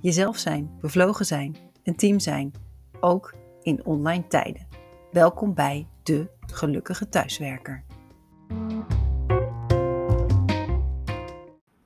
Jezelf zijn, bevlogen zijn, een team zijn, ook in online tijden. Welkom bij de gelukkige thuiswerker.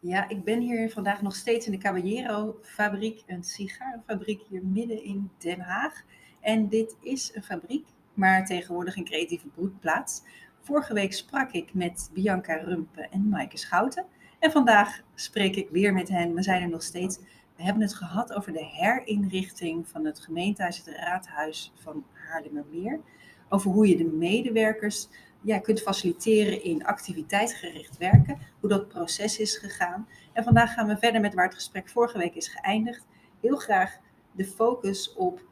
Ja, ik ben hier vandaag nog steeds in de Caballero fabriek, een sigarenfabriek hier midden in Den Haag. En dit is een fabriek, maar tegenwoordig een creatieve broedplaats. Vorige week sprak ik met Bianca Rumpe en Maaike Schouten. En vandaag spreek ik weer met hen. We zijn er nog steeds. We hebben het gehad over de herinrichting van het gemeentehuis, het raadhuis van Haarlemmermeer. Over hoe je de medewerkers ja, kunt faciliteren in activiteitsgericht werken. Hoe dat proces is gegaan. En vandaag gaan we verder met waar het gesprek vorige week is geëindigd. Heel graag de focus op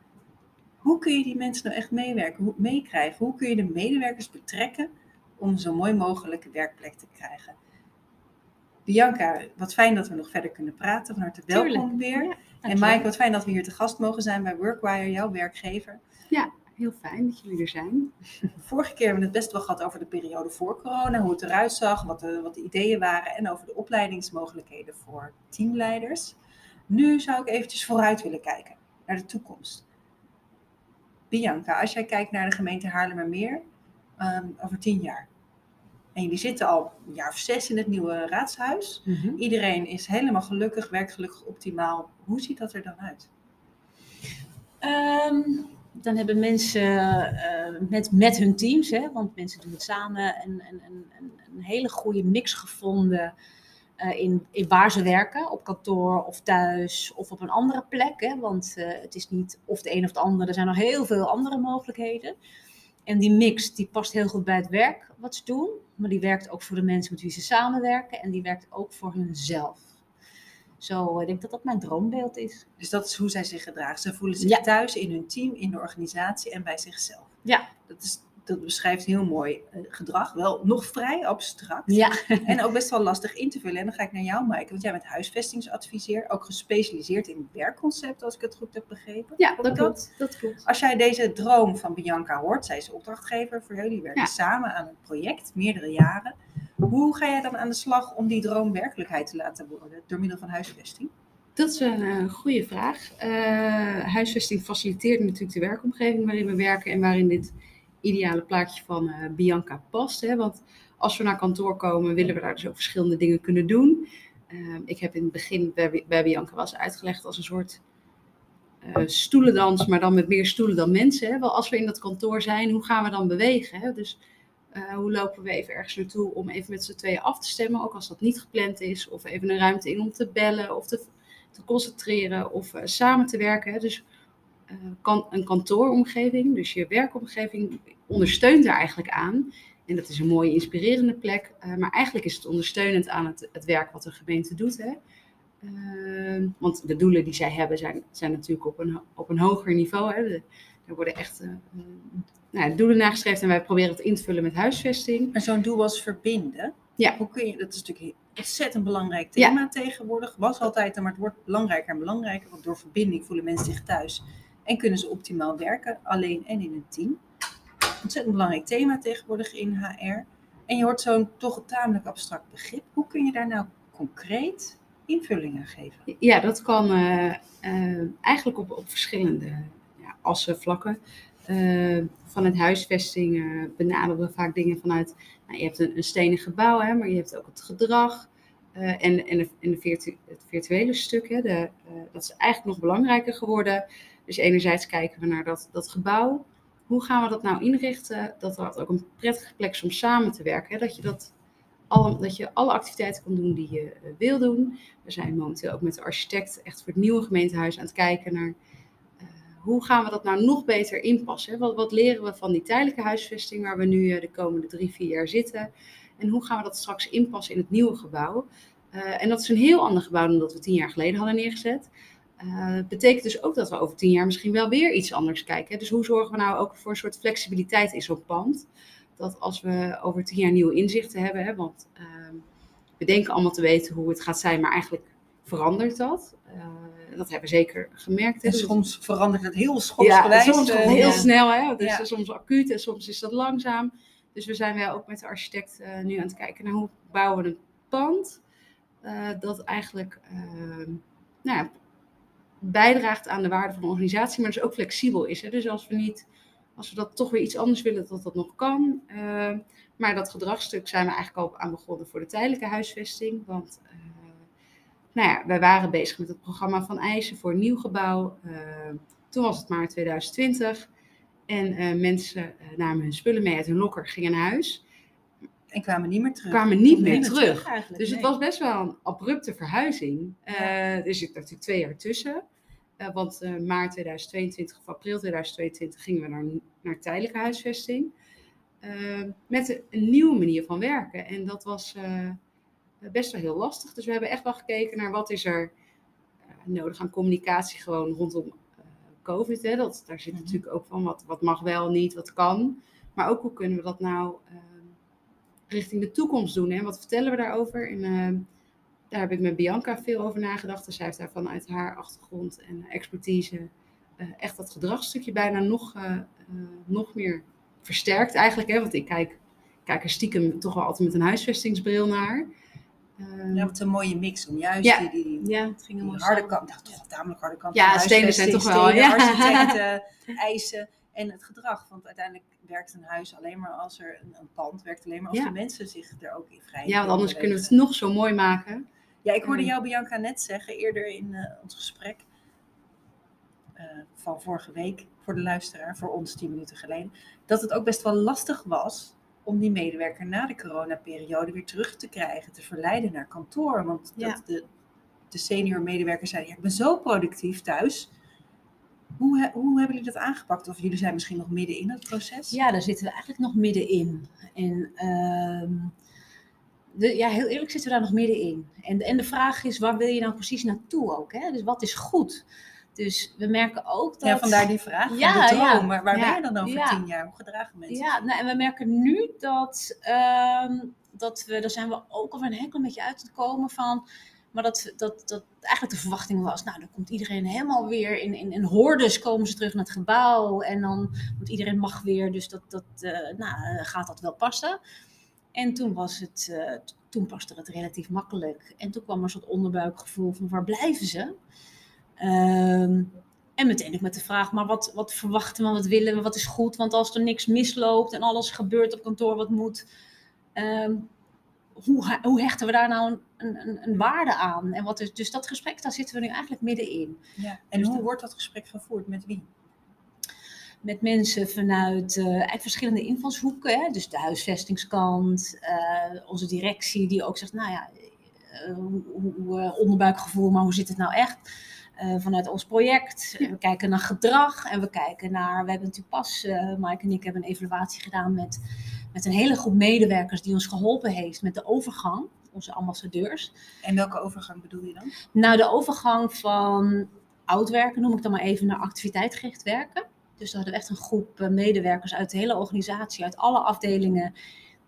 hoe kun je die mensen nou echt meewerken, hoe, meekrijgen? Hoe kun je de medewerkers betrekken om zo mooi mogelijke werkplek te krijgen? Bianca, wat fijn dat we nog verder kunnen praten. Van harte welkom weer. en Mike, wat fijn dat we hier te gast mogen zijn bij Workwire, jouw werkgever. Ja, heel fijn dat jullie er zijn. Vorige keer hebben we het best wel gehad over de periode voor corona, hoe het eruit zag, wat de, wat de ideeën waren en over de opleidingsmogelijkheden voor teamleiders. Nu zou ik eventjes vooruit willen kijken naar de toekomst. Bianca, als jij kijkt naar de gemeente Haarlemmermeer um, over tien jaar. En jullie zitten al een jaar of zes in het nieuwe raadshuis. Mhm. Iedereen is helemaal gelukkig, werkt gelukkig optimaal. Hoe ziet dat er dan uit? Ehm, dan hebben mensen eh, met, met hun teams, hè, want mensen doen het samen, een, een, een, een hele goede mix gevonden uh, in, in waar ze werken. Op kantoor of thuis of op een andere plek. Hè, want uh, het is niet of de een of de ander, er zijn nog heel veel andere mogelijkheden. En die mix die past heel goed bij het werk wat ze doen. Maar die werkt ook voor de mensen met wie ze samenwerken. En die werkt ook voor hunzelf. Zo, ik denk dat dat mijn droombeeld is. Dus dat is hoe zij zich gedragen. Ze voelen zich ja. thuis in hun team, in de organisatie en bij zichzelf. Ja. Dat, is, dat beschrijft heel mooi uh, gedrag. Wel nog vrij abstract. Ja. En ook best wel lastig in te vullen. En dan ga ik naar jou, Maaike. Want jij bent huisvestingsadviseur. Ook gespecialiseerd in werkconcept, als ik het goed heb begrepen. Ja, dat, klopt. Dat klopt. Als jij deze droom van Bianca hoort, zij is opdrachtgever voor jullie. werken ja. samen aan een project, meerdere jaren. Hoe ga jij dan aan de slag om die droom werkelijkheid te laten worden door middel van huisvesting? Dat is een uh, goede vraag. Uh, huisvesting faciliteert natuurlijk de werkomgeving waarin we werken en waarin dit ideale plaatje van uh, Bianca past. Hè? Want als we naar kantoor komen, willen we daar dus ook verschillende dingen kunnen doen. ik heb in het begin bij, bij Bianca was uitgelegd als een soort stoelendans, maar dan met meer stoelen dan mensen. Hè? Wel, als we in dat kantoor zijn, hoe gaan we dan bewegen? Hè? Dus uh, hoe lopen we even ergens naartoe om even met z'n tweeën af te stemmen, ook als dat niet gepland is, of even een ruimte in om te bellen of te, te concentreren of uh, samen te werken. Hè. Dus uh, kan, een kantooromgeving, dus je werkomgeving, ondersteunt daar eigenlijk aan. En dat is een mooie, inspirerende plek, maar eigenlijk is het ondersteunend aan het, het werk wat de gemeente doet. Hè. want de doelen die zij hebben zijn, zijn natuurlijk op een, op een hoger niveau. Hè. De, er worden echt nou, doelen nagestreefd en wij proberen het in te vullen met huisvesting. En zo'n doel was verbinden. Ja. Hoe kun je, dat is natuurlijk een ontzettend belangrijk thema ja. tegenwoordig. Was altijd, maar het wordt belangrijker en belangrijker. Want door verbinding voelen mensen zich thuis en kunnen ze optimaal werken, alleen en in een team. Ontzettend belangrijk thema tegenwoordig in HR. En je hoort zo'n toch tamelijk abstract begrip. Hoe kun je daar nou concreet invulling aan geven? Ja, dat kan uh, uh, eigenlijk op, op verschillende ja, assen, vlakken. Uh, vanuit huisvesting benaderen we vaak dingen vanuit, nou, je hebt een, een stenen gebouw, hè, maar je hebt ook het gedrag en, en, de, het virtuele stuk. Hè, de, dat is eigenlijk nog belangrijker geworden. Dus enerzijds kijken we naar dat, dat gebouw. Hoe gaan we dat nou inrichten? Dat dat ook een prettige plek is om samen te werken. Hè? Dat, je dat, alle, dat je alle activiteiten kan doen die je wil doen. We zijn momenteel ook met de architect echt voor het nieuwe gemeentehuis aan het kijken naar hoe gaan we dat nou nog beter inpassen? Wat, wat leren we van die tijdelijke huisvesting waar we nu de komende drie, vier jaar zitten? En hoe gaan we dat straks inpassen in het nieuwe gebouw? En dat is een heel ander gebouw dan dat we tien jaar geleden hadden neergezet. Uh, betekent dus ook dat we over tien jaar misschien wel weer iets anders kijken. Dus hoe zorgen we nou ook voor een soort flexibiliteit in zo'n pand? Dat als we over tien jaar nieuwe inzichten hebben, hè, want uh, we denken allemaal te weten hoe het gaat zijn, maar eigenlijk verandert dat. Uh, dat hebben we zeker gemerkt. En soms verandert het heel schoolsgewijs. Ja, soms heel snel. Hè? Dus ja. soms acuut en soms is dat langzaam. Dus we zijn wel ook met de architect nu aan het kijken naar hoe bouwen we een pand dat eigenlijk ehm, nou ja, bijdraagt aan de waarde van de organisatie, maar dus ook flexibel is. Hè? Dus als we niet, als we dat toch weer iets anders willen, dat dat nog kan. Uh, maar dat gedragsstuk zijn we eigenlijk al aan begonnen voor de tijdelijke huisvesting. Want uh, nou ja, wij waren bezig met het programma van eisen voor een nieuw gebouw. Uh, toen was het maart 2020. En mensen namen hun spullen mee uit hun lokker, gingen naar huis. En kwamen niet meer terug. Kwamen niet meer terug. terug dus het was best wel een abrupte verhuizing. Ja. Uh, er zit natuurlijk twee jaar tussen. Uh, want uh, maart 2022 of april 2022 gingen we naar, naar tijdelijke huisvesting. met een, nieuwe manier van werken. En dat was best wel heel lastig. Dus we hebben echt wel gekeken naar wat is er nodig aan communicatie gewoon rondom COVID. Hè. Dat, daar zit mm -hmm. natuurlijk ook van wat, wat mag wel, niet, wat kan. Maar ook hoe kunnen we dat nou richting de toekomst doen. Hè? Wat vertellen we daarover? En daar heb ik met Bianca veel over nagedacht. Dus zij heeft daar vanuit haar achtergrond en expertise uh, echt dat gedragsstukje bijna nog, uh, nog meer versterkt eigenlijk. Hè? Want ik kijk, kijk er stiekem toch wel altijd met een huisvestingsbril naar. Ehm, ja, wat een mooie mix om juist ja, die, die, ja, het ging die harde kant, nou, toch tamelijk harde kant Ja, stenen zijn toch wel, ja. architecten, eisen en het gedrag. Want uiteindelijk werkt een huis alleen maar als er een, een pand werkt alleen maar als ja. de mensen zich er ook in vrij Ja, want anders kunnen we het nog zo mooi maken. Ja, ik hoorde jou Bianca net zeggen eerder in uh, ons gesprek uh, van vorige week voor de luisteraar, voor ons tien minuten geleden, dat het ook best wel lastig was om die medewerker na de coronaperiode weer terug te krijgen, te verleiden naar kantoor. Want ja. dat de, de senior medewerkers zeiden, ja, ik ben zo productief thuis. Hoe, hoe hebben jullie dat aangepakt? Of jullie zijn misschien nog midden in het proces? Ja, daar zitten we eigenlijk nog middenin. En uh, de, ja, heel eerlijk zitten we daar nog middenin. En, en de vraag is, waar wil je nou precies naartoe ook? Hè? Dus wat is goed? Dus we merken ook dat... Ja, vandaar die vraag. Ja, de droom. Ja, maar waar ja, ben je dan over tien jaar? Hoe gedragen mensen Ja, nou, en we merken nu dat, uh, dat we... Daar zijn we ook al een heel beetje uit te komen van... Maar dat, dat, dat eigenlijk de verwachting was, nou, dan komt iedereen helemaal weer in, in, in hordes komen ze terug naar het gebouw. En dan moet iedereen mag weer, dus dat, dat uh, nou, gaat dat wel passen. En toen was het, uh, toen paste het relatief makkelijk. En toen kwam er een soort onderbuikgevoel van waar blijven ze? Um, en meteen ook met de vraag, maar wat, wat verwachten we, wat willen we, wat is goed? Want als er niks misloopt en alles gebeurt op kantoor wat moet, um, hoe, hoe, hechten we daar nou een, een, een, waarde aan? En wat is, dus dat gesprek, daar zitten we nu eigenlijk middenin. Ja. En dus hoe wordt dat gesprek gevoerd? Met wie? Met mensen vanuit uh, verschillende invalshoeken. Hè? Dus de huisvestingskant, uh, onze directie die ook zegt, nou ja, uh, hoe, onderbuikgevoel, maar hoe zit het nou echt? vanuit ons project. Ja. We kijken naar gedrag en we kijken naar. We hebben natuurlijk pas, Mike en ik hebben een evaluatie gedaan met met een hele groep medewerkers die ons geholpen heeft met de overgang, onze ambassadeurs. En welke overgang bedoel je dan? Nou, de overgang van oud werken, noem ik dan maar even, naar activiteitgericht werken. Dus we hadden echt een groep eh, medewerkers uit de hele organisatie, uit alle afdelingen,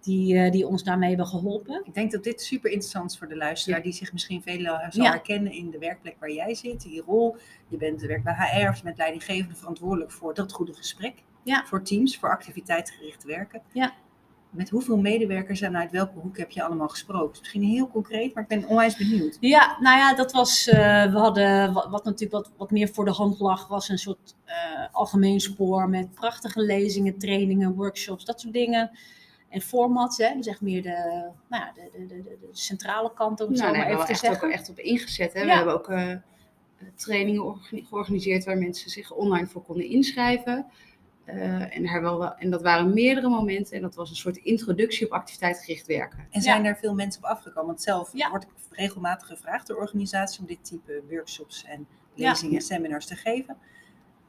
die, uh, die ons daarmee hebben geholpen. Ik denk dat dit super interessant is voor de luisteraar, ja. die zich misschien veel zal ja. herkennen in de werkplek waar jij zit, die rol. Je bent werkt bij HR of bent leidinggevende verantwoordelijk voor dat goede gesprek. Ja. Voor teams, voor activiteitsgericht werken. Ja met hoeveel medewerkers en uit welke hoek heb je allemaal gesproken? Misschien heel concreet, maar ik ben onwijs benieuwd. Ja, nou ja, dat was, uh, we hadden, wat, wat, natuurlijk wat, wat meer voor de hand lag, was een soort uh, algemeen spoor met prachtige lezingen, trainingen, workshops, dat soort dingen. En formats, hè, dus echt meer de, nou ja, de, de, de, de centrale kant, om het nou, zo maar even te echt zeggen. Ook echt op ingezet. Hè? Ja. We hebben ook uh, trainingen georganiseerd waar mensen zich online voor konden inschrijven. Uh, en, daar wel, en dat waren meerdere momenten en dat was een soort introductie op activiteitsgericht werken. En zijn ja. er veel mensen op afgekomen? Want zelf ja. word ik regelmatig gevraagd door organisaties om dit type workshops en lezingen en seminars te geven.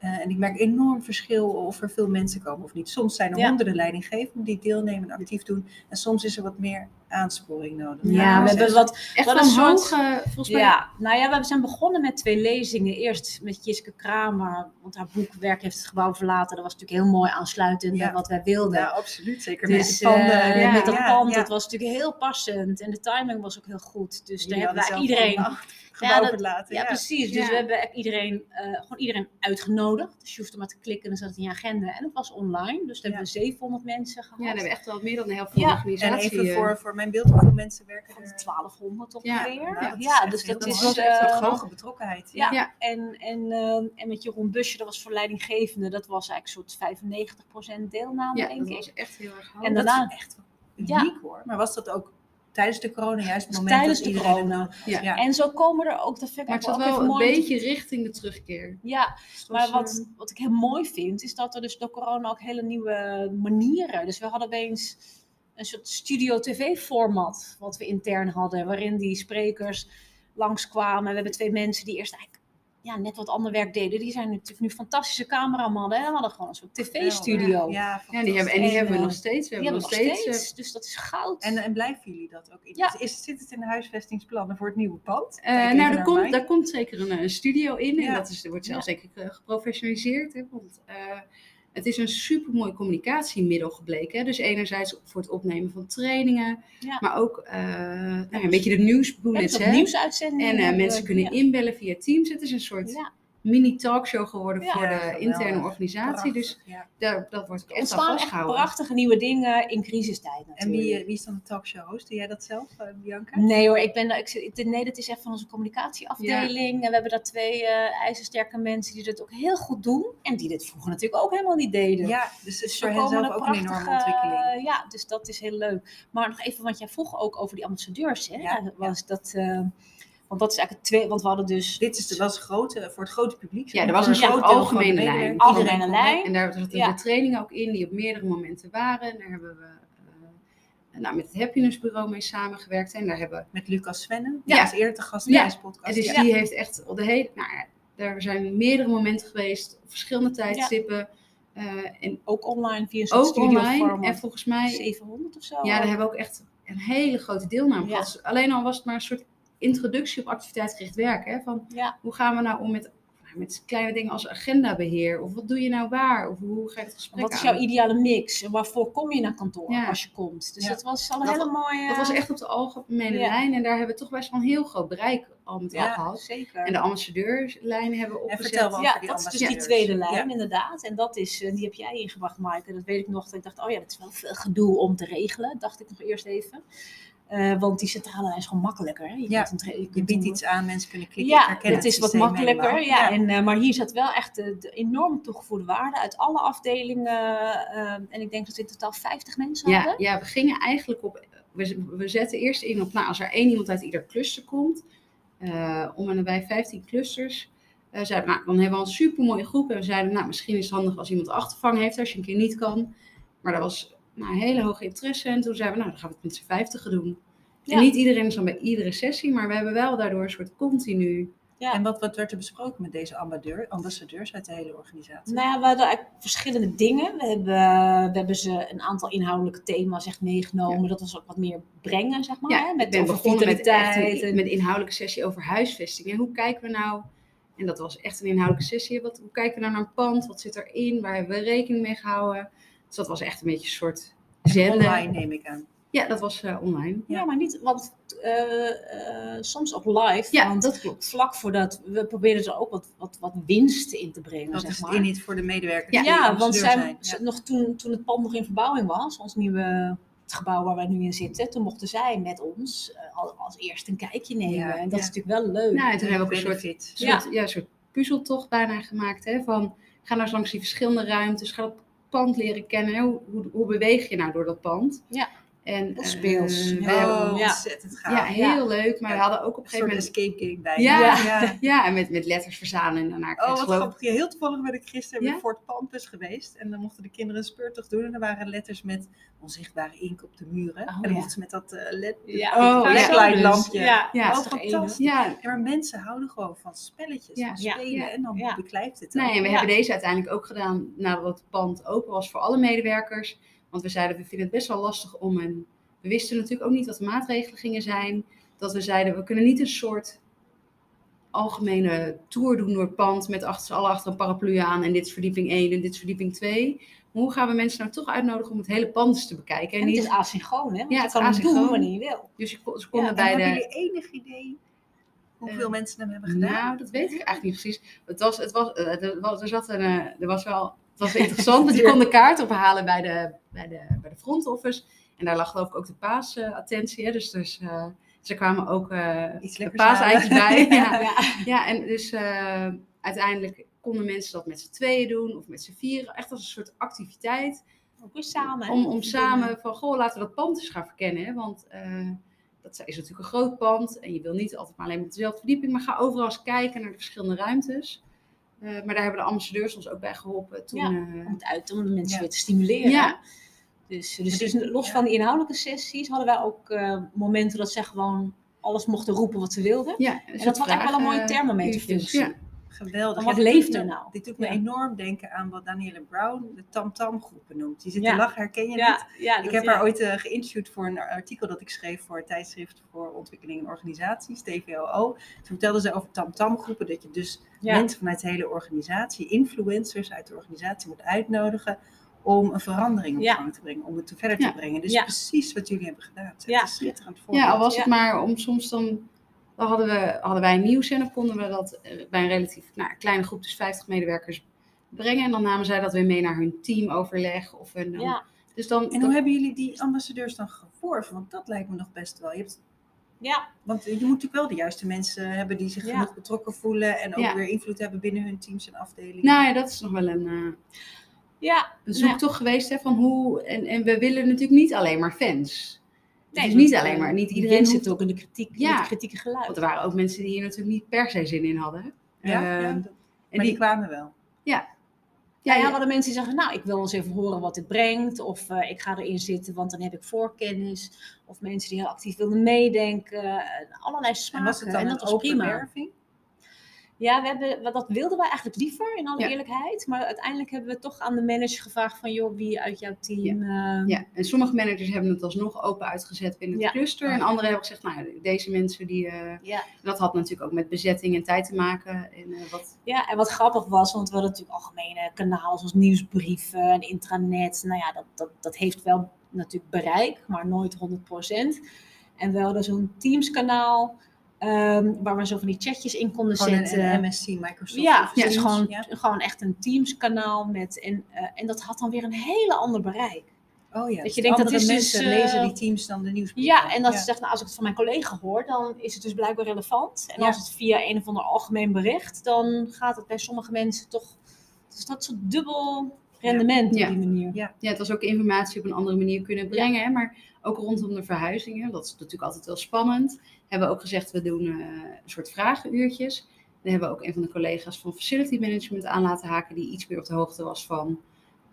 Uh, en ik merk enorm verschil of er veel mensen komen of niet. Soms zijn er honderden leidinggevenden die deelnemen en actief doen. En soms is er wat meer aansporing nodig. Ja, we dus hebben wat. Echt Wat een soort- eh, volgens mij. Ja, nou ja, we zijn begonnen met twee lezingen. Eerst met Jiske Kramer, want haar boek Werk heeft het gebouw verlaten. Dat was natuurlijk heel mooi aansluitend Ja. bij wat wij wilden. Ja, absoluut. Zeker Dus, met de panden. eh, en met dat pand, dat was natuurlijk heel passend. En de timing was ook heel goed. Dus daar hebben we eigenlijk iedereen... gebouw dat- verlaten. Ja, Ja, precies. Dus we hebben iedereen, eh, gewoon iedereen uitgenodigd. Dus je hoefde maar te klikken en dan zat het in je agenda. En het was online. Dus daar hebben we 700 mensen gehad. Ja, daar hebben we echt wel meer dan de helft van Ja, de En organisatie. even eh, voor, voor mijn beeld, hoeveel mensen werken Van er? 1200 Ja. ongeveer. Nou, Ja, dat is dus dat is... Dat eh, een hoge betrokkenheid. Ja, Ja. Ja. En, en, eh, en met Jeroen Busje, dat was voor leidinggevende, dat was eigenlijk een soort 95% deelname, ja, denk dat ik. was echt heel erg hoog. En Dat daarna- is echt uniek hoor. Maar was dat ook tijdens de corona, juist het Dus moment tijdens dat de corona. Ja. Ja. En zo komen er ook, dat vind ik maar het wel even een beetje richting de terugkeer. Ja, Dus maar wat, eh, wat ik heel mooi vind, is dat er dus door corona ook hele nieuwe manieren. Dus we hadden opeens een soort studio tv-format, wat we intern hadden, waarin die sprekers langskwamen. We hebben twee mensen die eerst ja, net wat ander werk deden. Die zijn natuurlijk nu fantastische cameramannen en hadden gewoon een soort tv-studio. Ja, Ja, die hebben, en die En, hebben we eh, nog steeds. We Die hebben we nog steeds. steeds, dus dat is goud. En, en blijven jullie dat ook? in? Ja. Is, zit het in de huisvestingsplannen voor het nieuwe pand? eh, eh, nou, er komt, daar komt zeker een, eh, studio in. En dat is, er wordt zelfs ik eh, geprofessionaliseerd. Hè, want eh, het is een supermooi communicatiemiddel gebleken. Hè. Dus enerzijds voor het opnemen van trainingen. Ja. Maar ook eh, nou ja, een beetje de nieuwsbullets. Hè. nieuwsuitzendingen. En eh, mensen kunnen ja. inbellen via Teams. Het is een soort Ja. mini talkshow geworden Ja. voor de geweldig. interne organisatie. Prachtig, Dus ja. daar, dat wordt ook echt aan ontstaan echt vastgehouden. prachtige nieuwe dingen in crisistijd En wie, eh, wie is dan de talkshow host? Doe jij dat zelf, eh, Bianca? Nee hoor, ik ben, ik, nee, dat is echt van onze communicatieafdeling. En we hebben daar twee eh ijzersterke mensen die dit ook heel goed doen. En die dit vroeger natuurlijk ook helemaal niet deden. Ja, dus het is voor hen zelf ook een enorme prachtige- ontwikkeling. Ja, dus dat is heel leuk. Maar nog even, want jij vroeg ook over die ambassadeurs. Hè? Ja, Dat was dat, eh, want dat is eigenlijk het twee, want we hadden dus Dit is de, was grote, voor het grote publiek. Ja, er was een soort de algemene medewerkers. lijn. algemene lijn. En daar zaten Ja. de trainingen ook in, die op meerdere momenten waren. En daar hebben we eh, nou, met het Happiness Bureau mee samengewerkt. En daar hebben. Met Lucas Svennen. Ja. Is eerder te gast in Ja. deze podcast. En dus Ja. die heeft echt al de hele. Nou, ja, daar zijn meerdere momenten geweest, op verschillende tijdstippen. eh, en ook online via een soort ook studio online. format. En volgens mij, 700 of zo. ja, daar hebben we ook echt een hele grote deelname gehad. Dus Alleen al was het maar een soort introductie op activiteitsgericht werken. Hè? Van Ja. hoe gaan we nou om met, nou, met kleine dingen als agendabeheer? Of wat doe je nou waar? Of hoe ga je het gesprek Wat is aan? jouw ideale mix? En waarvoor kom je naar kantoor Ja. als je komt? Dus Ja. dat was al een Dat- hele mooie... Dat was echt op de algemene Ja. lijn. En daar hebben we toch best wel een heel groot bereik al met Ja, gehad. zeker. En de ambassadeurslijnen hebben we En opgezet. vertel Ja, dat is dus die tweede lijn, Ja. inderdaad. En dat is, eh, die heb jij ingebracht, Maaike. Dat weet ik nog. Dat ik dacht, oh ja, dat is wel veel gedoe om te regelen. Dacht ik nog eerst even. Eh, want die centrale lijn is gewoon makkelijker. hè. Je, Ja, kunt een je biedt een- iets aan, mensen kunnen klikken. ik Ja, herken het is wat makkelijker. Ja, En, eh, maar hier zat wel echt de, de enorm toegevoegde waarde uit alle afdelingen. eh, en ik denk dat we in totaal 50 mensen Ja, hadden. ja, we gingen eigenlijk op. We, we zetten eerst in op, nou, als er één iemand uit ieder cluster komt, om en nabij 15 clusters, zeiden nou, dan hebben we een super mooie groep. En we zeiden, nou, misschien is het handig als iemand achtervang heeft, als je een keer niet kan. Maar daar was nou, een hele hoge interesse. En toen zeiden we, nou, dan gaan we het met z'n vijftigen doen. Ja. En niet iedereen is dan bij iedere sessie, maar we hebben wel daardoor een soort continu. Ja. En wat, wat werd er besproken met deze ambassadeur, ambassadeurs uit de hele organisatie? Nou ja, we hadden eigenlijk verschillende dingen. We hebben, we hebben ze een aantal inhoudelijke thema's echt meegenomen. Dat was ook wat meer brengen, zeg maar. Ja, hè? ik Met ben over begonnen met, echt een, met een inhoudelijke sessie over huisvesting. En hoe kijken we nou, en dat was echt een inhoudelijke sessie, wat, hoe kijken we nou naar een pand? Wat zit erin? Waar hebben we rekening mee gehouden? Dus dat was echt een beetje een soort. Online neem ik aan. Ja, dat was eh, online. Ja, maar niet, want eh, eh, soms ook live. Ja, want dat klopt. vlak voordat, we probeerden er ook wat, wat, wat winsten in te brengen, Dat zeg is het maar. in niet voor de medewerkers Ja, die Ja, want zij, zijn. Ja. nog toen, toen het pand nog in verbouwing was, ons nieuwe het gebouw waar wij nu in zitten, toen mochten zij met ons al- als eerste een kijkje nemen. Ja, en dat ja. is natuurlijk wel leuk. Nou, en toen hebben we ook een soort, soort, ja. soort puzzeltocht bijna gemaakt. Hè, van, ga nou eens langs die verschillende ruimtes, ga het pand leren kennen. Hoe, hoe, hoe beweeg je nou door dat pand? Ja. En, speels. we Ja. hebben- Oh, Ja. ontzettend gaaf. ja, heel leuk. Maar we hadden ook op een Een gegeven moment... escape game bij. Ja. ja. Ja, en met, met letters verzamelen en daarna Oh, wat geloof- grappig. Heel toevallig ben ik gisteren Ja? bij Fort Pampus geweest. En dan mochten de kinderen een speurtocht doen. En er waren letters met onzichtbare ink op de muren. Oh, en dan ja. mochten ze met dat eh led Ja, Oh, ja. flashlightlampje. Ja, Ja. Oh, dat is toch fantastisch. Ja, maar mensen houden gewoon van spelletjes, Ja. van spelen. Ja. En dan Ja. beklijft het nee, en we Ja. hebben deze uiteindelijk ook gedaan nadat het pand open was voor alle medewerkers. Want we zeiden, we vinden het best wel lastig om een we wisten natuurlijk ook niet wat de maatregelen gingen zijn. Dat we zeiden, we kunnen niet een soort algemene tour doen door het pand met achter z'n allen achter een paraplu aan en dit is verdieping 1 en dit is verdieping 2. Maar hoe gaan we mensen nou toch uitnodigen om het hele pand eens te bekijken? En niet- het is asynchroon, hè? Want Ja, het kan is het doen asynchroon. wanneer je wil. Dus je, kon- ze konden En bij hebben de... jullie enig idee hoeveel Eh, mensen hem hebben gedaan? Nou, dat weet ik eigenlijk niet precies. Het was, het was, eh, er, was, er zat een, eh, er was wel, het was interessant, want je kon de kaart ophalen bij de, bij de, bij de front office. En daar lag geloof ik ook de paasattentie. hè. dus, dus eh, ze kwamen ook eh Iets de paaseitjes bij. ja. Ja. ja, en dus eh, uiteindelijk konden mensen dat met z'n tweeën doen of met z'n vieren. Echt als een soort activiteit. Ook weer samen. Om, om samen van, goh, laten we dat pand eens gaan verkennen. Hè? Want dat is natuurlijk een groot pand. En je wil niet altijd maar alleen op dezelfde verdieping. Maar ga overal eens kijken naar de verschillende ruimtes. Eh, maar daar hebben de ambassadeurs ons ook bij geholpen. Toen, Ja, eh, Om het uit, om de mensen weer te stimuleren. Ja. Dus, dus, dus dit- los van die inhoudelijke sessies hadden wij ook eh, momenten dat zij gewoon alles mochten roepen wat ze wilden. ja, En dat had echt wel een mooie thermometerfunctie. Ja, Geweldig. Wat leeft er nou? Dit doet me Ja. enorm denken aan wat Danielle Brown de Tam-Tam groepen noemt. Die zit Ja. te lachen, herken je dit? Ja, ja, Ik dat- heb ja. haar ooit eh, geïnterviewd voor een artikel dat ik schreef voor het tijdschrift voor ontwikkeling en organisaties, TVOO. Toen vertelde ze over tam-tam groepen, dat je dus Ja. mensen vanuit de hele organisatie, influencers uit de organisatie moet uitnodigen om een verandering op Ja. gang te brengen, om het verder Ja. te brengen. Dus Ja. precies wat jullie hebben gedaan. Het is Ja. echt een schitterend voorbeeld. ja, al was het maar om soms dan... Dan hadden, we, hadden wij een nieuws en dan konden we dat eh, bij een relatief nou, kleine groep, dus 50 medewerkers, brengen. En dan namen zij dat weer mee naar hun teamoverleg. Of een, Ja, Dus dan, En hoe hebben jullie die ambassadeurs dan geworven? Want dat lijkt me nog best wel. Je hebt, ja, want je moet natuurlijk wel de juiste mensen hebben die zich Ja. genoeg betrokken voelen en ook Ja. weer invloed hebben binnen hun teams en afdelingen. nou ja, dat is nog wel een... eh, ja. een zoektocht geweest hè, van hoe. En, en we willen natuurlijk niet alleen maar fans. Nee, het is niet alleen eh, maar, niet die iedereen zit ook in de kritiek, in Ja. het kritieke geluid. Want er waren ook mensen die hier natuurlijk niet per se zin in hadden. ja, Eh, ja, en maar die, die, kwamen wel. ja, Ja, ja, hadden mensen die zeggen, nou, ik wil eens even horen wat dit brengt. Of eh, ik ga erin zitten, want dan heb ik voorkennis. Of mensen die heel actief wilden meedenken. eh, allerlei En smaken. was het dan en een dat was open prima. werving? Ja, we hebben, dat wilden we eigenlijk liever, in alle Ja. eerlijkheid. Maar uiteindelijk hebben we toch aan de manager gevraagd van, joh, wie uit jouw team... eh, ja, en sommige managers hebben het alsnog open uitgezet binnen het Ja. cluster. En anderen hebben gezegd, nou, ja, deze mensen die. ja. dat had natuurlijk ook met bezetting en tijd te maken. En, eh, wat, Ja, en wat grappig was, want we hadden natuurlijk algemene kanalen zoals nieuwsbrieven en intranet. Nou ja, dat, dat, dat heeft wel natuurlijk bereik, maar nooit 100%. En we hadden zo'n Teams-kanaal ehm, waar we zo van die chatjes in konden Gewoon zetten. een, MSC, Microsoft. ja, Office dus Teams, gewoon, ja. gewoon echt een Teams-kanaal. Met, en, eh, en dat had dan weer een hele ander bereik. Oh ja, je dus denkt, dat is dus, mensen eh, lezen die teams dan de nieuwsbrief. Ja, en dat ze zegt, nou, als ik het van mijn collega hoor, dan is het dus blijkbaar relevant. En Ja. als het via een of ander algemeen bericht, dan gaat het bij sommige mensen toch... Dus dat soort dubbel rendement Ja. op die manier. Ja. ja, het was ook informatie op een andere manier kunnen brengen. Hè, maar ook rondom de verhuizingen, dat is natuurlijk altijd wel spannend. Hebben ook gezegd, we doen eh, een soort vragenuurtjes. Dan hebben we ook een van de collega's van Facility Management aan laten haken, die iets meer op de hoogte was van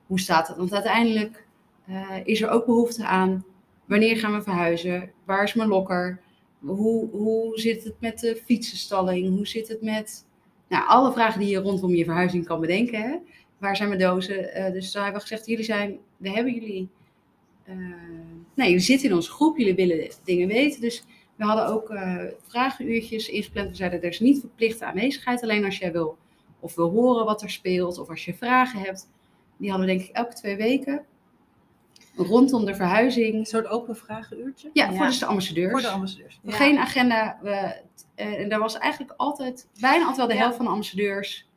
hoe staat het. Want uiteindelijk eh, is er ook behoefte aan, wanneer gaan we verhuizen? Waar is mijn lokker? Hoe, hoe zit het met de fietsenstalling? Hoe zit het met nou, alle vragen die je rondom je verhuizing kan bedenken? Hè? Waar zijn mijn dozen? Eh, dus daar hebben we gezegd, jullie zijn, we hebben jullie, eh, nee, jullie zitten in onze groep, jullie willen dingen weten. Dus we hadden ook eh vragenuurtjes ingepland. We zeiden, er is niet verplichte aanwezigheid, alleen als jij wil of wil horen wat er speelt, of als je vragen hebt. Die hadden we denk ik elke twee weken. Rondom de Een verhuizing. soort open vragenuurtje. Ja, Ja. voor dus de ambassadeurs. Voor de ambassadeurs. Ja. Geen agenda. We, eh, en daar was eigenlijk altijd, bijna altijd wel de Ja. helft van de ambassadeurs.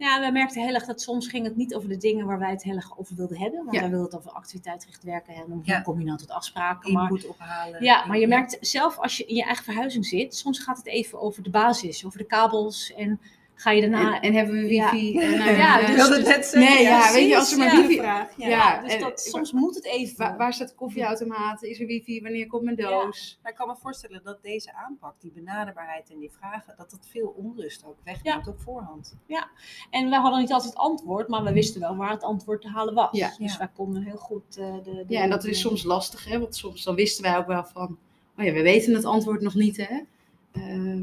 Ja, we merkten heel erg dat soms ging het niet over de dingen waar wij het heel erg over wilden hebben. Want Ja. wij wilden het over activiteitsgericht werken en hoe Ja. kom je nou tot afspraken. Maar, Input ophalen. ja, maar je merkt zelf als je in je eigen verhuizing zit, soms gaat het even over de basis, over de kabels en ga je daarna... En, en hebben we Ja. wifi. En, Ja, Ik dus- wilde het net zeggen. Nee, ja, weet je, als er maar wifi... vraag. Ja. Ja, dus en- dat, soms moet het even. Waar, waar staat de koffieautomaat? Is er wifi? Wanneer komt mijn doos? Maar ik kan me voorstellen dat deze aanpak, die benaderbaarheid en die vragen, dat dat veel onrust ook wegneemt op voorhand. En wij hadden niet altijd het antwoord, maar we wisten wel waar het antwoord te halen was. Ja. Dus Ja. wij konden heel goed eh, de, de... Ja, en dat is soms lastig, hè? Want soms dan wisten wij ook wel van, oh ja, we weten het antwoord nog niet, hè? Ehm,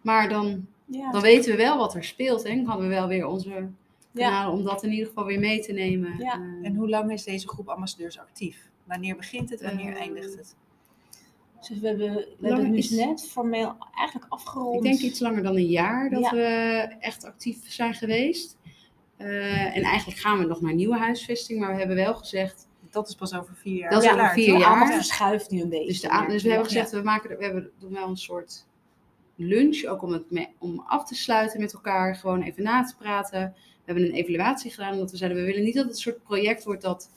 maar dan, Ja, dan weten we wel wat er speelt, hè? Dan hadden we wel weer onze Ja. kanalen om dat in ieder geval weer mee te nemen. Ja. Ehm, En hoe lang is deze groep ambassadeurs actief? Wanneer begint het, wanneer Eh, eindigt het? Dus we hebben, we hebben is- net formeel eigenlijk afgerond. Ik denk iets langer dan een jaar dat Ja. we echt actief zijn geweest. Eh, en eigenlijk gaan we nog naar nieuwe huisvesting, maar we hebben wel gezegd, Dat is pas over vier jaar. Dat is over vier? Het jaar. allemaal verschuift nu een beetje. dus, de dus we hebben gezegd, we, maken, we hebben, doen wel een soort lunch, ook om, het me- om af te sluiten met elkaar, gewoon even na te praten. We hebben een evaluatie gedaan, omdat we zeiden, we willen niet dat het een soort project wordt dat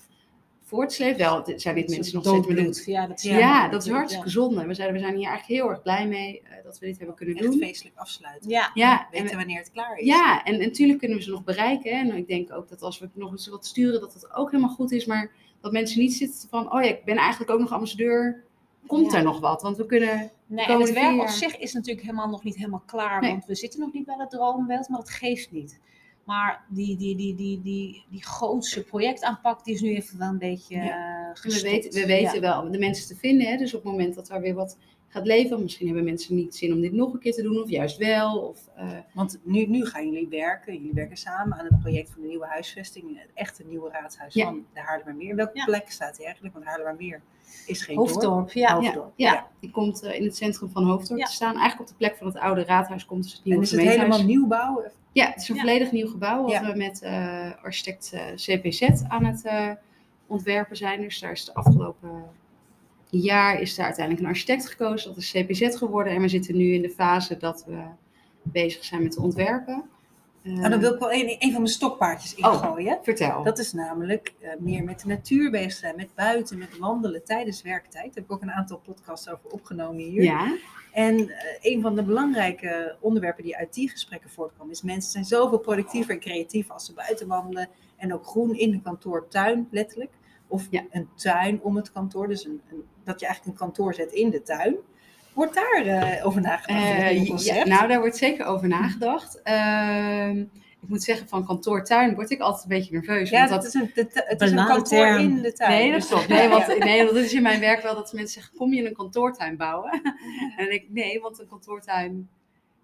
voortsleept. Wel, zijn dit mensen nog steeds doodbloed. Ja, dat is, Ja, Ja, dat is hartstikke zonde. We zeiden, we zijn hier eigenlijk heel erg blij mee eh, dat we dit hebben kunnen Echt doen. feestelijk afsluiten. Ja. Ja, en, Weten wanneer het klaar is. ja en, en natuurlijk kunnen we ze nog bereiken. hè. En ik denk ook dat als we nog eens wat sturen, dat dat ook helemaal goed is. Maar dat mensen niet zitten van, oh ja, ik ben eigenlijk ook nog ambassadeur. Komt Ja. er nog wat? Want we kunnen... Nee, en het werk op zich is natuurlijk helemaal nog niet helemaal klaar, Nee. want we zitten nog niet bij het droombeeld, maar dat geeft niet. Maar die, die, die, die, die, die grootste projectaanpak, die is nu even wel een beetje Ja. eh, We weten, we weten Ja. wel de mensen te vinden. Hè? Dus op het moment dat er weer wat gaat leven, misschien hebben mensen niet zin om dit nog een keer te doen, of juist wel. Of, eh, Want nu, nu gaan jullie werken, jullie werken samen aan het project van de nieuwe huisvesting. Het echte nieuwe raadshuis Ja. van de Haarlemmermeer. Welke Ja. plek staat hij eigenlijk? Want Haarlemmermeer is geen dorp. Hoofddorp, ja. Hoofddorp. ja, Ja. die komt eh, in het centrum van Hoofddorp te staan. Eigenlijk op de plek van het oude raadhuis komt dus het En nieuwe is het helemaal nieuwbouw? Ja, het is een volledig nieuw gebouw wat we met eh, architect CPZ aan het ontwerpen zijn. Dus daar is de afgelopen jaar is daar uiteindelijk een architect gekozen. Dat is CPZ geworden. En we zitten nu in de fase dat we bezig zijn met de ontwerpen. Eh, Nou, dan wil ik wel een, een van mijn stokpaardjes Oh. ingooien. Vertel. Dat is namelijk eh, meer met de natuur bezig zijn, met buiten, met wandelen tijdens werktijd. Daar heb ik ook een aantal podcasts over opgenomen hier. ja, En eh, een van de belangrijke onderwerpen die uit die gesprekken voortkomen is: mensen zijn zoveel productiever en creatiever als ze buiten wandelen. En ook groen in de kantoortuin, letterlijk. Of Ja. een tuin om het kantoor. Dus een, een- dat je eigenlijk een kantoor zet in de tuin. Wordt daar eh, over nagedacht? Eh, ja, nou daar wordt zeker over nagedacht. Ehm, ik moet zeggen, van kantoortuin word ik altijd een beetje nerveus. ja, want dat dat, is een, de het is een kantoor term. in de tuin. Nee, dat klopt. Nee, want, nee, want dat is in mijn werk wel dat mensen zeggen, kom je een kantoortuin bouwen? En ik, nee, want een kantoortuin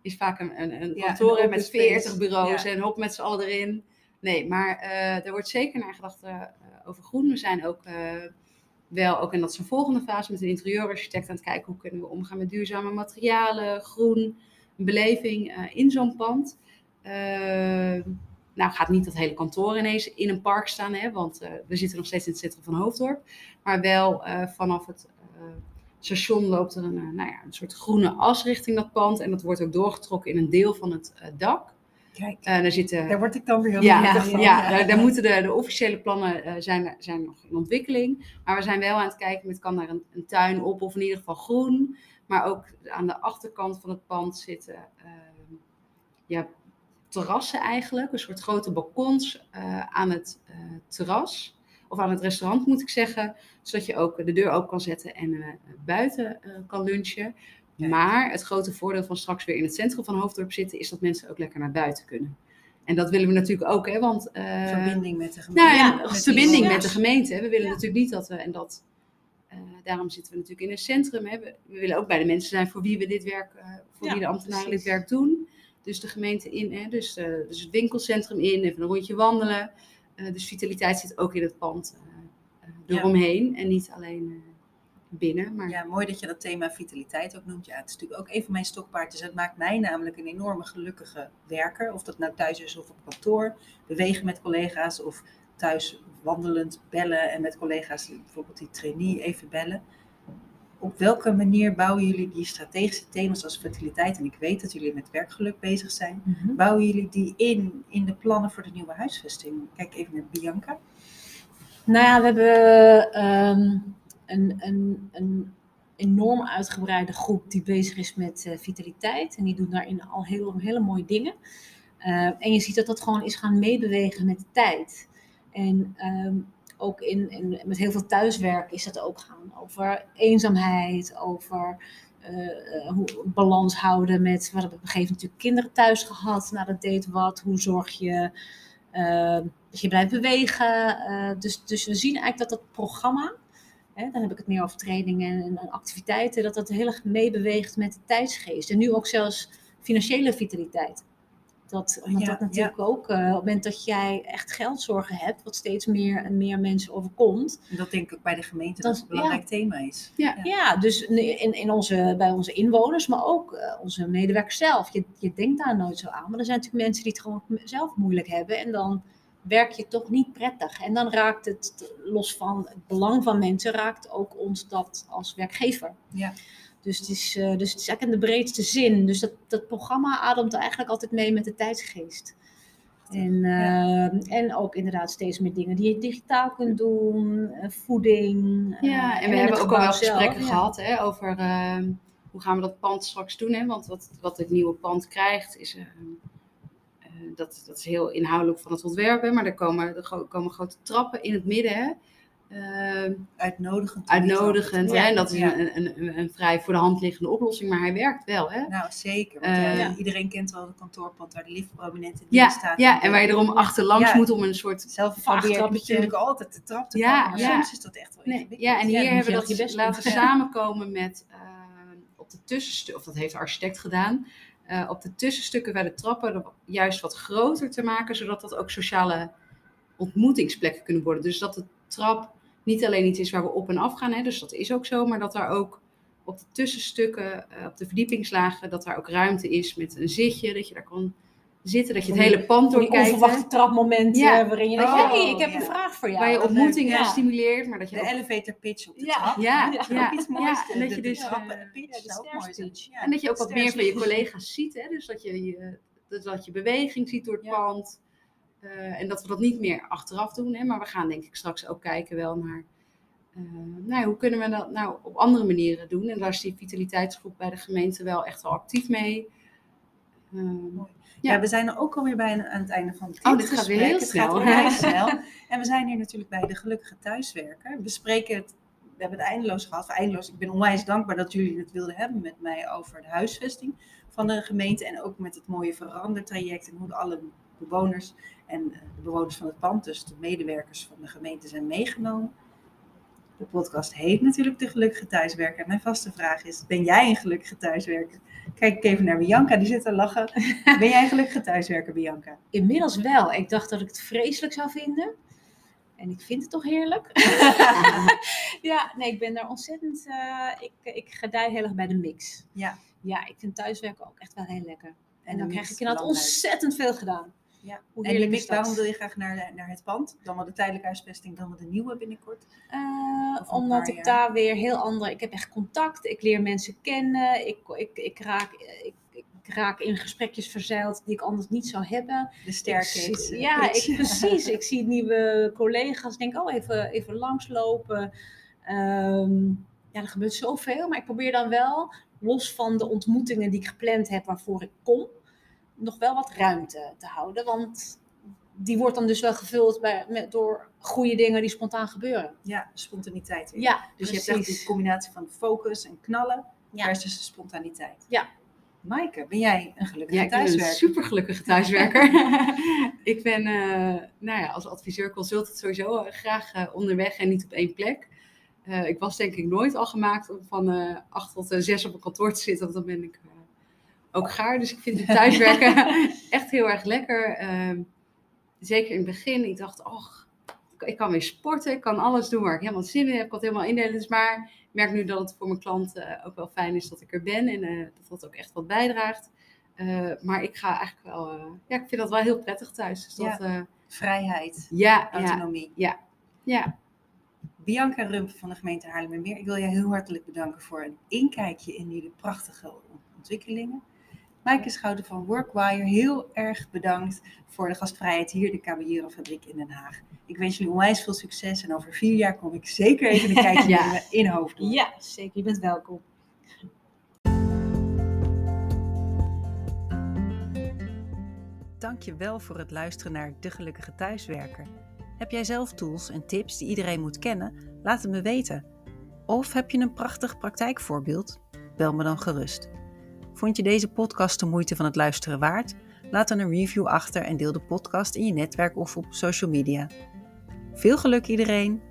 is vaak een, een, een Ja, kantoor een met space. 40 bureaus Ja. en hop met z'n allen erin. Nee, maar eh er wordt zeker naar gedacht eh, over groen. We zijn ook eh, wel, ook en dat een volgende fase, met een interieurarchitect aan het kijken hoe kunnen we omgaan met duurzame materialen, groen, beleving eh, in zo'n pand. Eh, nou gaat niet dat hele kantoor ineens in een park staan, hè, want eh, we zitten nog steeds in het centrum van Hoofddorp. Maar wel vanaf het station loopt er een, nou ja, een soort groene as richting dat pand. En dat wordt ook doorgetrokken in een deel van het dak. Kijk, Eh daar zitten daar word ik dan weer heel ja, gelukkig ja, van. Daar, daar moeten de, de officiële plannen eh, zijn, zijn nog in ontwikkeling. Maar we zijn wel aan het kijken, met kan daar een, een tuin op of in ieder geval groen. Maar ook aan de achterkant van het pand zitten eh, ja, terrassen eigenlijk. Een soort grote balkons eh, aan het terras. Of aan het restaurant moet ik zeggen. Zodat je ook de deur open kan zetten en buiten kan lunchen. Ja. Maar het grote voordeel van straks weer in het centrum van Hoofddorp zitten... is dat mensen ook lekker naar buiten kunnen. En dat willen we natuurlijk ook, hè, want... eh, Verbinding met de gemeente. nou ja, Ja, met verbinding met de gemeente. hè. We willen Ja. natuurlijk niet dat we, en dat, eh, daarom zitten we natuurlijk in een centrum. Hè. We, we willen ook bij de mensen zijn voor wie we dit werk, eh, voor Ja, wie de ambtenaren dit werk doen. Dus de gemeente in, hè, dus, eh, dus het winkelcentrum in, even een rondje wandelen. Eh, dus vitaliteit zit ook in het pand eromheen en niet alleen eh, binnen. Maar Ja, mooi dat je dat thema vitaliteit ook noemt. Ja, het is natuurlijk ook een van mijn stokpaardjes. Het maakt mij namelijk een enorme gelukkige werker. Of dat nou thuis is of op kantoor. Bewegen met collega's of thuis wandelend bellen en met collega's bijvoorbeeld die trainee even bellen. Op welke manier bouwen jullie die strategische thema's als fertiliteit? En ik weet dat jullie met werkgeluk bezig zijn. Mhm. Bouwen jullie die in in de plannen voor de nieuwe huisvesting? Kijk even naar Bianca. Nou ja, we hebben ehm, een, een, enorm uitgebreide groep die bezig is met eh, vitaliteit. En die doen daarin al heel, hele mooie dingen. Eh, en je ziet dat dat gewoon is gaan meebewegen met de tijd. En ehm, ook in, in, met heel veel thuiswerk is dat ook gaan over eenzaamheid, over eh, hoe balans houden met, we hebben op een gegeven moment natuurlijk kinderen thuis gehad, nou dat deed wat, hoe zorg je eh, dat je blijft bewegen. dus, dus we zien eigenlijk dat dat programma, hè, dan heb ik het meer over trainingen en, en activiteiten, dat dat heel erg meebeweegt met de tijdsgeest. En nu ook zelfs financiële vitaliteit. Dat, omdat Ja, dat natuurlijk ook, eh, op het moment dat jij echt geldzorgen hebt, wat steeds meer en meer mensen overkomt. En dat denk ik ook bij de gemeente Dat- dat het een belangrijk thema is. Ja, dus in, in onze, bij onze inwoners, maar ook eh, onze medewerkers zelf. Je, je denkt daar nooit zo aan, maar er zijn natuurlijk mensen die het gewoon zelf moeilijk hebben. En dan werk je toch niet prettig. En dan raakt het, los van het belang van mensen, raakt ook ons dat als werkgever. Ja. Dus het is, eh, dus het is eigenlijk in de breedste zin. Dus dat, dat programma ademt eigenlijk altijd mee met de tijdsgeest. En, eh, en ook inderdaad steeds meer dingen die je digitaal kunt doen, eh, voeding. Ja, en we hebben ook al wel gesprekken ja. gehad hè, over hoe gaan we dat pand straks doen. Hè? Want wat, wat het nieuwe pand krijgt, is, dat, dat is heel inhoudelijk van het ontwerpen. Maar er komen, er komen grote trappen in het midden. Hè? Ehm, Uitnodigend. uitnodigend. Hè? En dat is Ja. een, een, een, vrij voor de hand liggende oplossing. Maar hij werkt wel. Hè? Nou, zeker. Want Eh, eh, Ja. iedereen kent wel het kantoorpand waar de lift prominent in Ja, staat. ja, en waar je erom achterlangs Ja. moet om een soort Zelf probeer natuurlijk altijd de trap te Ja, komen, maar ja. soms is dat echt wel Nee, ingewikkeld. ja, en hier hebben we echt je dat best laten samenkomen met eh, op de tussenstukken, of dat heeft de architect gedaan, eh, op de tussenstukken bij de trappen juist wat groter te maken, zodat dat ook sociale ontmoetingsplekken kunnen worden. Dus dat de trap niet alleen iets is waar we op en af gaan, hè, dus dat is ook zo, maar dat daar ook op de tussenstukken, eh, op de verdiepingslagen, dat daar ook ruimte is met een zitje, dat je daar kan zitten, dat je het die- hele pand die doorkijkt. hè. onverwachte trapmomenten Ja. waarin je denkt, Oh, hey, ik heb ja. een vraag voor jou. Waar je ontmoetingen ja. stimuleert, maar dat je De ook elevator pitch op de Ja. trap. Ja, iets moois. en dat je dus, eh, En dat je ook wat meer van je collega's ziet. Hè? Dus dat je, je, dat, dat je beweging ziet door het Ja. pand. Eh, en dat we dat niet meer achteraf doen. Hè? Maar we gaan denk ik straks ook kijken wel naar... eh, nou, hoe kunnen we dat nou op andere manieren doen? En daar is die vitaliteitsgroep bij de gemeente wel echt wel actief mee. Ehm, Ja. Ja. we zijn er ook alweer bijna aan het einde van dit Oh, dit gaat heel Het snel. gaat weer heel snel. En we zijn hier natuurlijk bij de gelukkige thuiswerker. We spreken het, we hebben het eindeloos gehad. Eindeloos, ik ben onwijs dankbaar dat jullie het wilden hebben met mij over de huisvesting van de gemeente. En ook met het mooie verandertraject en hoe alle bewoners en eh, de bewoners van het pand, dus de medewerkers van de gemeente, zijn meegenomen. De podcast heet natuurlijk De Gelukkige Thuiswerker. Mijn vaste vraag is, ben jij een gelukkige thuiswerker? Kijk ik even naar Bianca, die zit te lachen. Ben jij een gelukkige thuiswerker, Bianca? Inmiddels wel. Ik dacht dat ik het vreselijk zou vinden. En ik vind het toch heerlijk. ja, nee, ik ben daar ontzettend... eh, ik, ik gedij heel erg bij de mix. Ja. Ja, ik vind thuiswerken ook echt wel heel lekker. En, En dan krijg ik inderdaad ontzettend veel gedaan. Ja. Hoe heerlijk is dat? waarom wil je graag naar, naar het pand? Dan wel de tijdelijke huisvesting, dan wel de nieuwe binnenkort? Eh, omdat ik jaar. daar weer heel andere... Ik heb echt contact. Ik leer mensen kennen. Ik, ik, ik, raak, ik, ik raak in gesprekjes verzeild die ik anders niet zou hebben. De zie- eh, ja, pitch. ik, precies. Ik zie nieuwe collega's. denk, oh, even, even langslopen. Ehm, ja, er gebeurt zoveel. Maar ik probeer dan wel, los van de ontmoetingen die ik gepland heb waarvoor ik kom, nog wel wat ruimte te houden. Want die wordt dan dus wel gevuld bij, met, door goede dingen die spontaan gebeuren. Ja, spontaniteit. weer. Ja, dus je hebt echt die combinatie van focus en knallen Ja. versus de spontaniteit. Ja. Maaike, ben jij een gelukkige Ja, ik ben een thuiswerker? super gelukkige thuiswerker. ik ben eh, nou ja, als adviseur consultant sowieso eh, graag eh, onderweg en niet op één plek. Eh, ik was denk ik nooit al gemaakt om van eh acht tot zes op een kantoor te zitten, want dan ben ik ook gaar. Dus ik vind het thuiswerken echt heel erg lekker. Ehm, zeker in het begin, ik dacht, och, ik kan weer sporten, ik kan alles doen waar ik helemaal zin in heb, ik kan het helemaal indelen. Dus maar ik merk nu dat het voor mijn klanten eh, ook wel fijn is dat ik er ben en eh, dat dat ook echt wat bijdraagt. Eh, maar ik ga eigenlijk wel, ja, ik vind dat wel heel prettig thuis. Dus dat, Ja. ja, Vrijheid, ja, ja, autonomie. ja. Bianca Rump van de gemeente Haarlemmermeer, ik wil je heel hartelijk bedanken voor een inkijkje in jullie prachtige ontwikkelingen. Maaike Schouten van Workwire, heel erg bedankt voor de gastvrijheid hier in de Caballero fabriek in Den Haag. Ik wens jullie onwijs veel succes en over vier jaar kom ik zeker even een kijkje Ja. nemen in Hoofddorp. Ja, zeker. Je bent welkom. Dank je wel voor het luisteren naar De Gelukkige Thuiswerker. Heb jij zelf tools en tips die iedereen moet kennen? Laat het me weten. Of heb je een prachtig praktijkvoorbeeld? Bel me dan gerust. Vond je deze podcast de moeite van het luisteren waard? Laat dan een review achter en deel de podcast in je netwerk of op social media. Veel geluk iedereen!